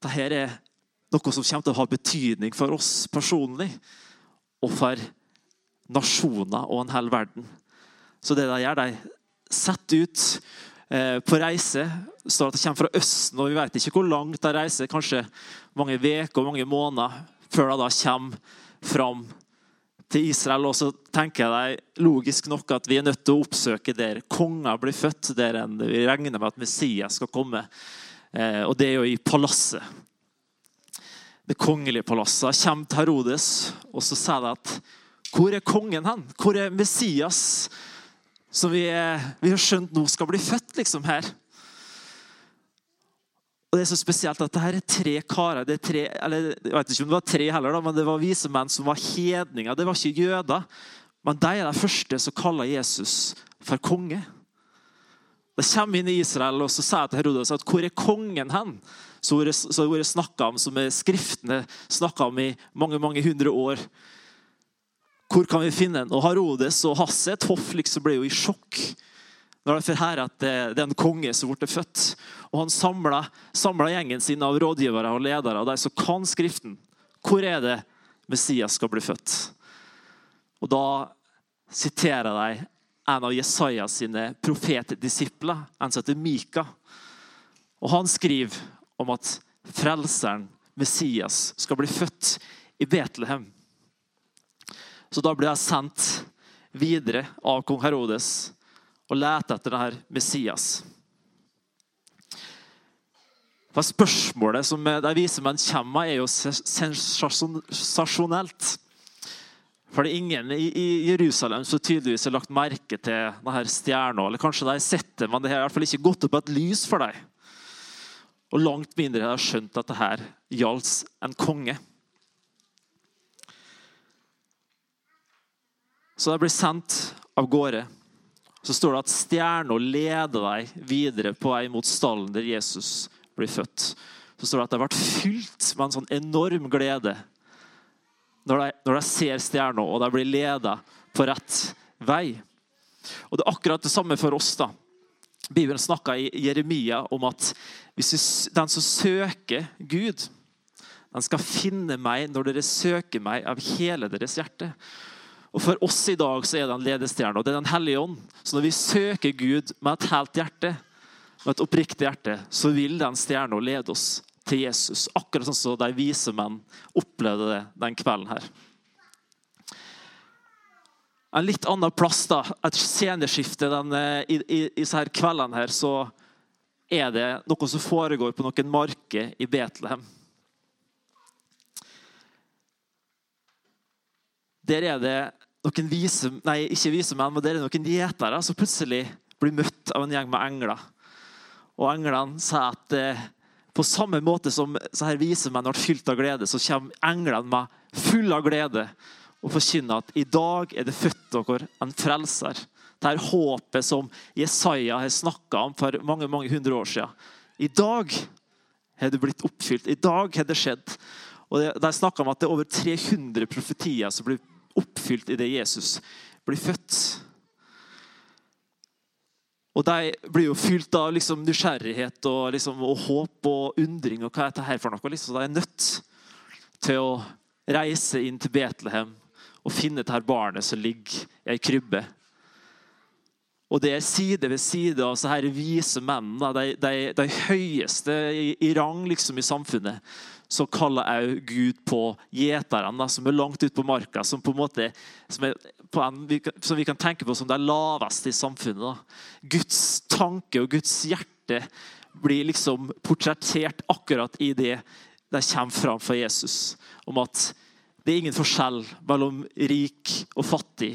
dette er noe som kommer til å ha betydning for oss personlig og for nasjoner og en hel verden. Så det de gjør, de setter ut eh, på reise. Det står at de kommer fra Østen, og vi vet ikke hvor langt de reiser. Kanskje mange uker og mange måneder før de da kommer fram til Israel. Og så tenker jeg det logisk nok at vi er nødt til å oppsøke der konger blir født, der vi regner med at Messias skal komme. Eh, og det er jo i palasset. Det kongelige palasset. Kommer til Herodes, og så sier de at hvor er kongen hen? Hvor er Messias, som vi, vi har skjønt nå skal bli født liksom her? Og Det er så spesielt at det her er tre karer. det er tre, eller Jeg vet ikke om det var tre heller, da, men det var vise menn som var hedninger. Det var ikke jøder. Men de er de første som kaller Jesus for konge. De kommer inn i Israel og så sier til Herodes at hvor er kongen hen? Så har det vært snakka om, som skriftene snakka om i mange mange hundre år. Hvor kan vi finne den? Og Herodes og Hasset hoff liksom ble jo i sjokk når de får høre at det, er en konge som ble født. Og Han samla gjengen sin av rådgivere og ledere, og de som kan Skriften. Hvor er det Messias skal bli født? Og Da siterer de en av Jesajas sine profetdisipler, en som heter Mika. Og Han skriver om at frelseren, Messias, skal bli født i Betlehem. Så da blir jeg sendt videre av kong Herodes og leter etter denne Messias. For Spørsmålet som de viser menn kommer er jo sensasjonelt. For det er ingen i Jerusalem som tydeligvis har lagt merke til denne stjerna. Eller kanskje de har sett det, men det har i hvert fall ikke gått opp et lys for dem. Og langt mindre har de skjønt at det her gjaldt en konge. Så de blir sendt av gårde så står det at stjerna leder deg videre på vei mot stallen der Jesus blir født. Så står det at de ble fylt med en sånn enorm glede når de, når de ser stjerna og de blir ledet på rett vei. Og Det er akkurat det samme for oss. da. Bibelen snakker i Jeremia om at den som søker Gud, den skal finne meg når dere søker meg av hele deres hjerte. Og For oss i dag så er det en ledestjerne, og det er Den hellige ånd. Så når vi søker Gud med et helt hjerte, med et oppriktig hjerte, så vil den stjerna lede oss til Jesus. Akkurat sånn som de vise menn opplevde det den kvelden her. En litt annen plass, da, et sceneskifte eh, i, i, i disse kveldene her, så er det noe som foregår på noen marker i Betlehem. Der er det noen vise, nei, ikke vise menn, men der er noen gjetere som plutselig blir møtt av en gjeng med engler. Og Englene sier at eh, på samme måte som så her vise menn ble fylt av glede, så kommer englene meg full av glede og forkynner at i dag er det født dere en frelser. Det er håpet som Jesaja har snakka om for mange mange hundre år siden. I dag har det blitt oppfylt. I dag har det skjedd. Og De snakker om at det er over 300 profetier som blir oppfylt i det Jesus blir født. Og De blir jo fylt av liksom nysgjerrighet og, liksom, og, håp og undring. og hva er dette her for noe? Liksom, de er nødt til å reise inn til Betlehem og finne dette barnet som ligger i ei krybbe. Og det er side ved side av så her vise mennene, de, de, de høyeste i, i, rang liksom i samfunnet, så kaller òg Gud på gjeterne som er langt ute på marka, som på en måte som, en, som, vi kan tenke på som det laveste i samfunnet. Guds tanke og Guds hjerte blir liksom portrettert akkurat i det de kommer fram for Jesus. Om at det er ingen forskjell mellom rik og fattig.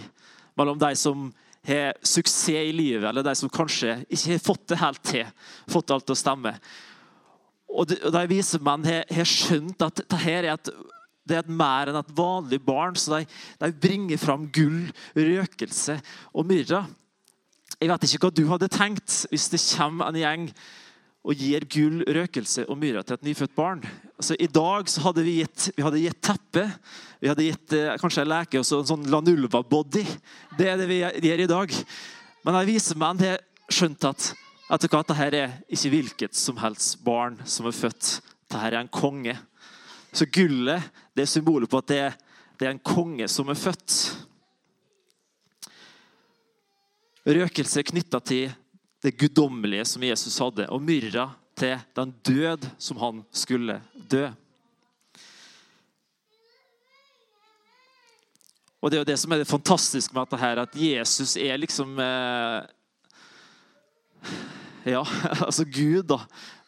Mellom de som har suksess i livet, eller de som kanskje ikke har fått det helt til. fått alt til å stemme. Og de, de vise menn har, skjønt at dette er et, det er mer enn et vanlig barn. Så de, de bringer fram gull, røkelse og myrra. Jeg vet ikke hva du hadde tenkt hvis det kommer en gjeng og gir gull, røkelse og myra til et nyfødt barn. Altså, I dag hadde vi gitt, vi hadde gitt teppe. Vi hadde gitt eh, kanskje en leke og en sånn Lanulva-body. Det er det vi gjør i dag. Men de vise menn har skjønt at at dette her er ikke hvilket som helst barn som er født dette er en konge. Så gullet det er symbolet på at det, det er en konge som er født. Røkelse er knytta til det guddommelige som Jesus hadde, og myrra til den død som han skulle dø. Og Det er jo det som er det fantastiske med dette, her, at Jesus er liksom eh, Ja, altså Gud, da.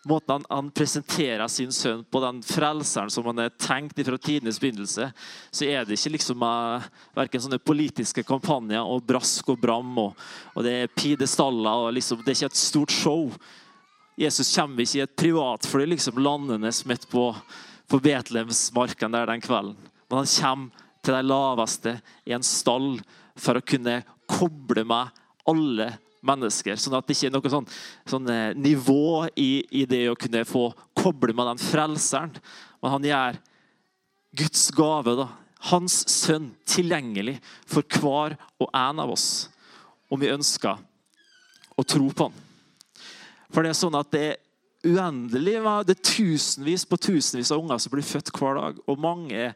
Måten han, han, presenterer sin sønn på, den frelseren som han er tenkt fra tidenes begynnelse, så er det ikke liksom uh, verken sånne politiske kampanjer og brask og bram og, og det er pidestaller. og liksom, Det er ikke et stort show. Jesus kommer ikke i et privatfly liksom landende midt på, på Betlehemsmarken der den kvelden. Men han kommer til de laveste i en stall for å kunne koble med alle mennesker. Sånn at det ikke er noe sånn, sånn eh, nivå i, i, det å kunne få koble med den frelseren. Men han gjør Guds gave, da, hans sønn, tilgjengelig for hver og en av oss. Om vi ønsker å tro på han. For det er sånn at det er uendelig. Det er tusenvis på tusenvis av unger som blir født hver dag. Og mange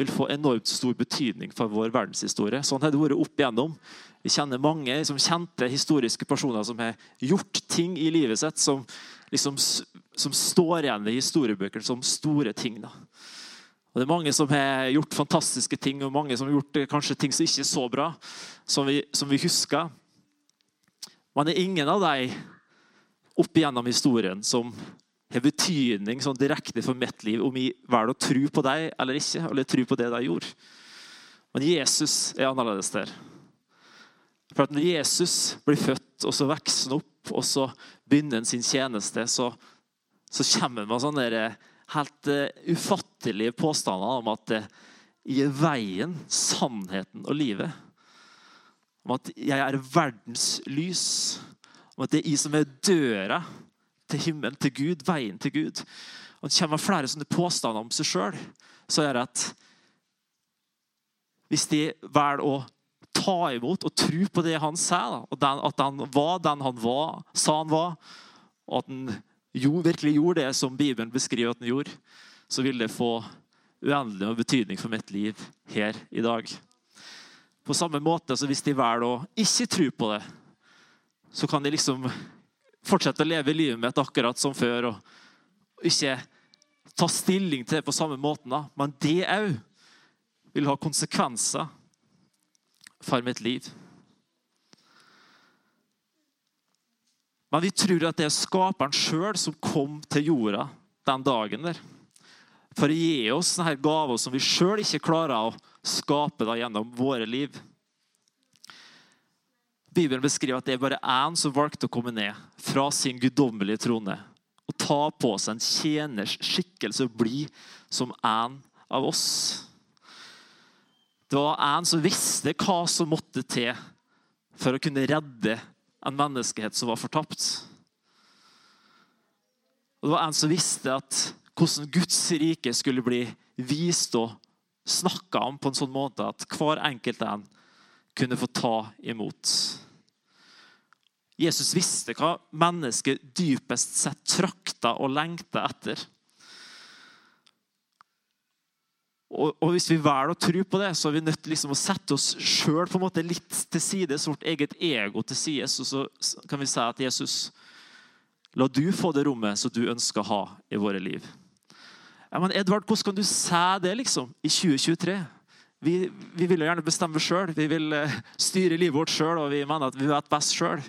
vil få enormt stor betydning for vår verdenshistorie. Sånn har det vært opp igjennom. Vi kjenner mange som kjente historiske personer som har gjort ting i livet sitt som, liksom, som står igjen i historiebøkene som store ting. Da. Og Det er mange som har gjort fantastiske ting, og mange som har gjort kanskje ting som ikke er så bra, som vi, som vi husker. Men det er ingen av dem opp igjennom historien som har betydning sånn direkte for mitt liv, om jeg velger å tro på deg eller ikke, eller tro på det de gjorde. Men Jesus er annerledes der. For at Når Jesus blir født, og så vokser han opp, og så begynner han sin tjeneste, så, så kommer han med sånne helt uh, ufattelige påstander om at uh, jeg er veien, sannheten og livet. Om at jeg er verdens lys. Om at det er jeg som er døra til himmelen, til Gud, veien til Gud. Og Det kommer flere sånne påstander om seg sjøl. Er det at hvis de velger å ta imot og tro på det han sier, og den, at han var den han var, sa han var, og at han jo, virkelig gjorde det som Bibelen beskriver at han gjorde, så vil det få uendelig betydning for mitt liv her i dag. På samme måte så hvis de velger å ikke tro på det, så kan de liksom fortsette å leve livet mitt akkurat som før. Og ikke ta stilling til det på samme måten. Men det òg vil ha konsekvenser for mitt liv. Men vi tror at det er skaperen sjøl som kom til jorda den dagen der. For å gi oss denne gaven som vi sjøl ikke klarer å skape da, gjennom våre liv. Bibelen beskriver at det er bare én som valgte å komme ned fra sin guddommelige trone og ta på seg en tjeners skikkelse og bli som en av oss. Det var en som visste hva som måtte til for å kunne redde en menneskehet som var fortapt. Og Det var en som visste at hvordan Guds rike skulle bli vist og snakka om på en sånn måte at hver enkelt en kunne få ta imot. Jesus visste hva mennesket dypest sett trakta og lengta etter. Og, og, Hvis vi velger å tro på det, så er vi nødt til liksom å sette oss sjøl litt til side, vårt eget ego til side. Så, så kan vi si at Jesus, la du få det rommet som du ønsker å ha i våre liv. Ja, men Edvard, hvordan kan du si det liksom, i 2023? Vi, vi vil jo gjerne bestemme sjøl. Vi vil eh, styre livet vårt sjøl, og vi mener at vi vet best sjøl.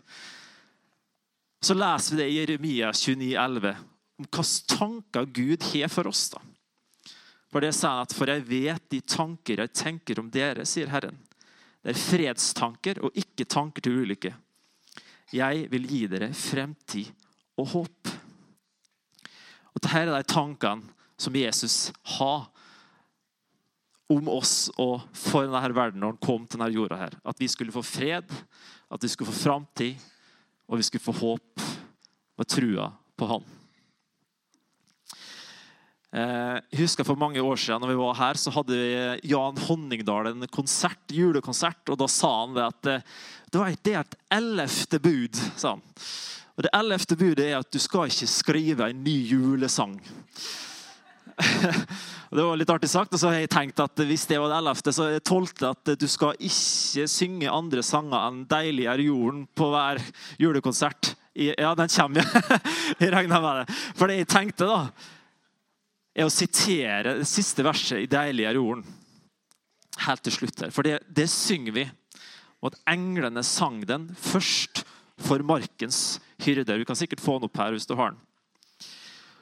Så leser vi det i Jeremia 29, 11, om hvilke tanker Gud har for oss. da. For det sier han at 'for jeg vet de tanker jeg tenker om dere', sier Herren. Det er fredstanker og ikke tanker til ulykke. Jeg vil gi dere fremtid og håp. Og Dette er de tankene som Jesus har om oss og for denne verden når han kom til denne jorda. her. At vi skulle få fred, at vi skulle få framtid, og vi skulle få håp og trua på Han. Eh, jeg husker For mange år siden når vi var her, så hadde Jan Honningdal en konsert, julekonsert. og Da sa han det at eh, det var et ellevte bud. sa han. Og Det ellevte budet er at du skal ikke skrive en ny julesang. det var litt artig sagt. Og så har jeg tenkt at hvis det var det 11., så er det 12. at du skal ikke synge andre sanger enn 'Deilig er jorden' på hver julekonsert. Ja, den kommer, ja. jeg regna med det. For det jeg tenkte, da, er å sitere det siste verset i 'Deilig er jorden' helt til slutt. her. For det, det synger vi. Og at englene sang den først for markens hyrder. Du kan sikkert få den opp her hvis du har den.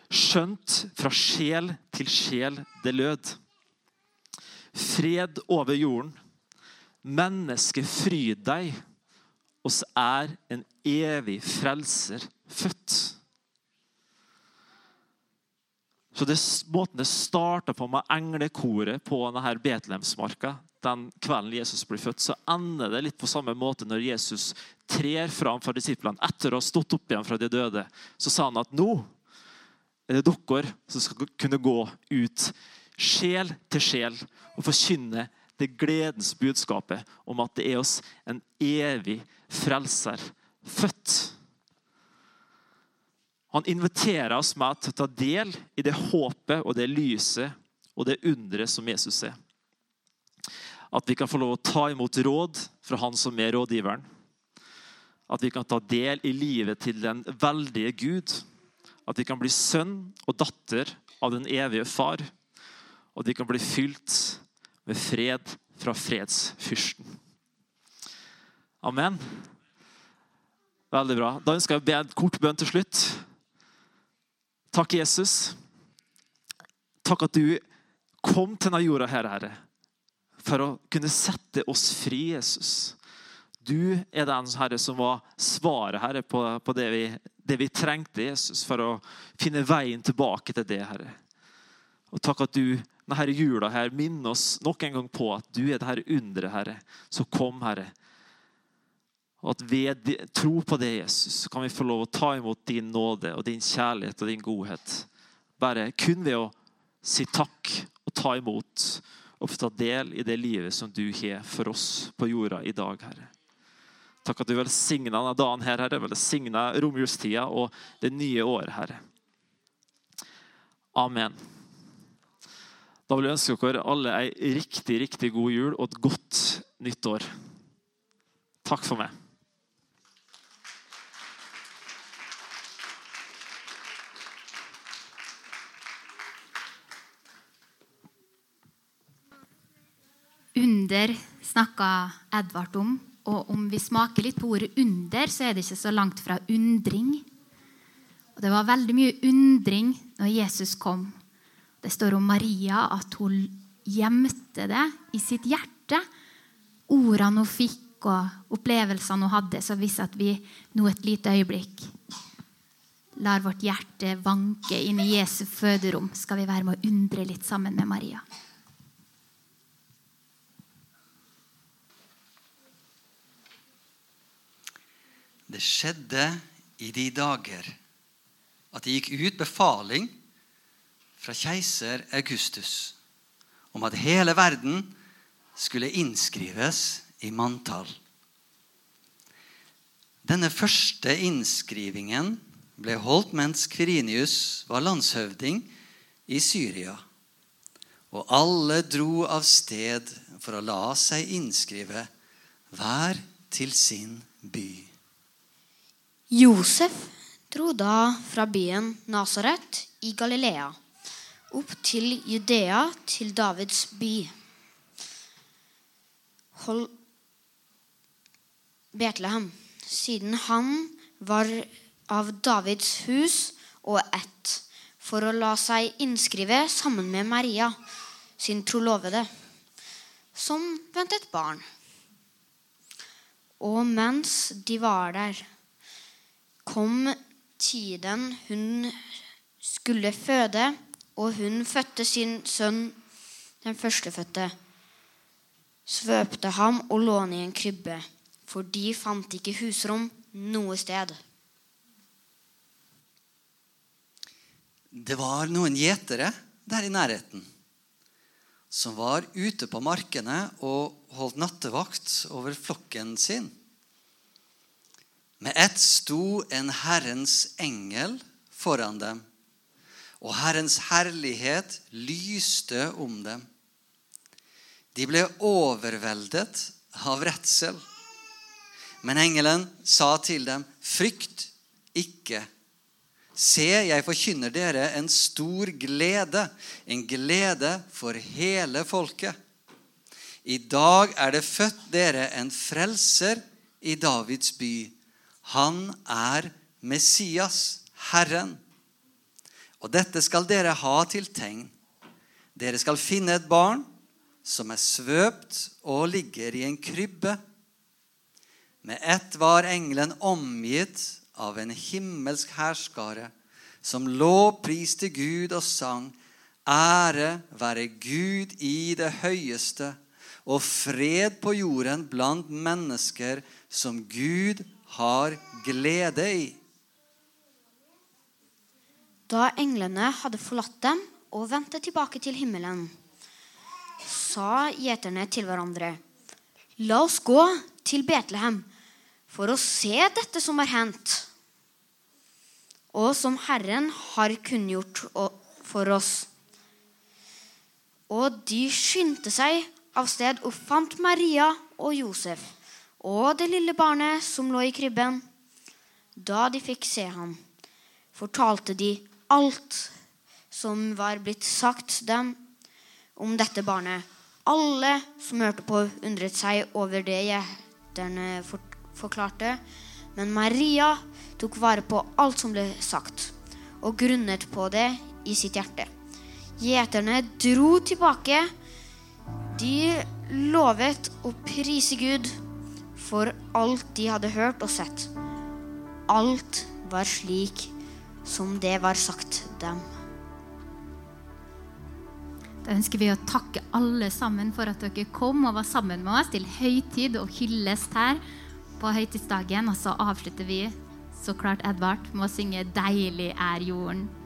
Skjønt fra sjel til sjel det lød. Fred over jorden. Menneske, fryd deg. Oss er en evig frelser født. Så det, Måten det starta på med englekoret på denne Betlehemsmarka, den kvelden Jesus blir født, så ender det litt på samme måte når Jesus trer fram for disiplene etter å ha stått opp igjen fra de døde. Så sa han at nå er det dere som skal kunne gå ut sjel til sjel og forkynne det gledens budskapet om at det er oss en evig frelser født. Han inviterer oss med til å ta del i det håpet og det lyset og det underet som Jesus er. At vi kan få lov å ta imot råd fra han som er rådgiveren. At vi kan ta del i livet til den veldige Gud at vi kan bli sønn og datter av den evige far. Og vi kan bli fylt med fred fra fredsfyrsten. Amen. Veldig bra. Da ønsker jeg å be en kort bønn til slutt. Takk, Jesus. Takk at du kom til denne jorda her, Herre, for å kunne sette oss fri, Jesus. Du er den Herre, som var svaret Herre, på, på det, vi, det, vi, trengte, Jesus, for å finne veien tilbake til det, Herre. Og takk at du denne jula her minner oss nok en gang på at du er det her underet, Herre. Så kom, Herre. Og at ved tro på det, Jesus, kan vi få lov å ta imot din nåde og din kjærlighet og din godhet. Bare kun ved å si takk og ta imot og få ta del i det livet som du har for oss på jorda i dag, Herre. Takk at du velsigna denne dagen her, Herre. Velsigna romjulstida og det nye året, Herre. Amen. Da vil jeg ønske dere alle ei riktig, riktig god jul og et godt nytt år. Takk for meg. Under snakka Edvard om og om vi smaker litt på ordet under, så er det ikke så langt fra undring. Og Det var veldig mye undring når Jesus kom. Det står om Maria at hun gjemte det i sitt hjerte. Ordene hun fikk og opplevelsene hun hadde. Så hvis at vi nå et lite øyeblikk lar vårt hjerte vanke inn i Jesu føderom, skal vi være med å undre litt sammen med Maria. Det skjedde i de dager at det gikk ut befaling fra keiser Augustus om at hele verden skulle innskrives i manntall. Denne første innskrivingen ble holdt mens Kvirinius var landshøvding i Syria. Og alle dro av sted for å la seg innskrive, hver til sin by. Josef dro da fra byen Nasaret i Galilea opp til Judea, til Davids by. Hold Betlehem, siden han var av Davids hus og ett, for å la seg innskrive sammen med Maria, sin trolovede, som ventet barn. Og mens de var der, kom tiden hun skulle føde, og hun fødte sin sønn, den førstefødte. Svøpte ham og lå i en krybbe, for de fant ikke husrom noe sted. Det var noen gjetere der i nærheten som var ute på markene og holdt nattevakt over flokken sin. Med ett sto en Herrens engel foran dem, og Herrens herlighet lyste om dem. De ble overveldet av redsel. Men engelen sa til dem, 'Frykt ikke.' Se, jeg forkynner dere en stor glede, en glede for hele folket. I dag er det født dere en frelser i Davids by. Han er Messias, Herren. Og dette skal dere ha til tegn. Dere skal finne et barn som er svøpt og ligger i en krybbe. Med ett var engelen omgitt av en himmelsk hærskare som lovpriste Gud og sang Ære være Gud i det høyeste og fred på jorden blant mennesker som Gud har glede i. Da englene hadde forlatt dem og vendte tilbake til himmelen, sa gjeterne til hverandre, La oss gå til Betlehem for å se dette som har hendt, og som Herren har kunngjort for oss. Og de skyndte seg av sted og fant Maria og Josef og det lille barnet som lå i krybben. Da de fikk se ham, fortalte de alt som var blitt sagt dem om dette barnet. Alle som hørte på, undret seg over det gjeterne forklarte. Men Maria tok vare på alt som ble sagt, og grunnet på det i sitt hjerte. Gjeterne dro tilbake. De lovet å prise Gud for alt de hadde hørt og sett. Alt var slik som det var sagt dem. Da ønsker vi å takke alle sammen for at dere kom og var sammen med oss til høytid og hyllest her på høytidsdagen. Og så avslutter vi så klart Edvard med å synge 'Deilig er jorden'.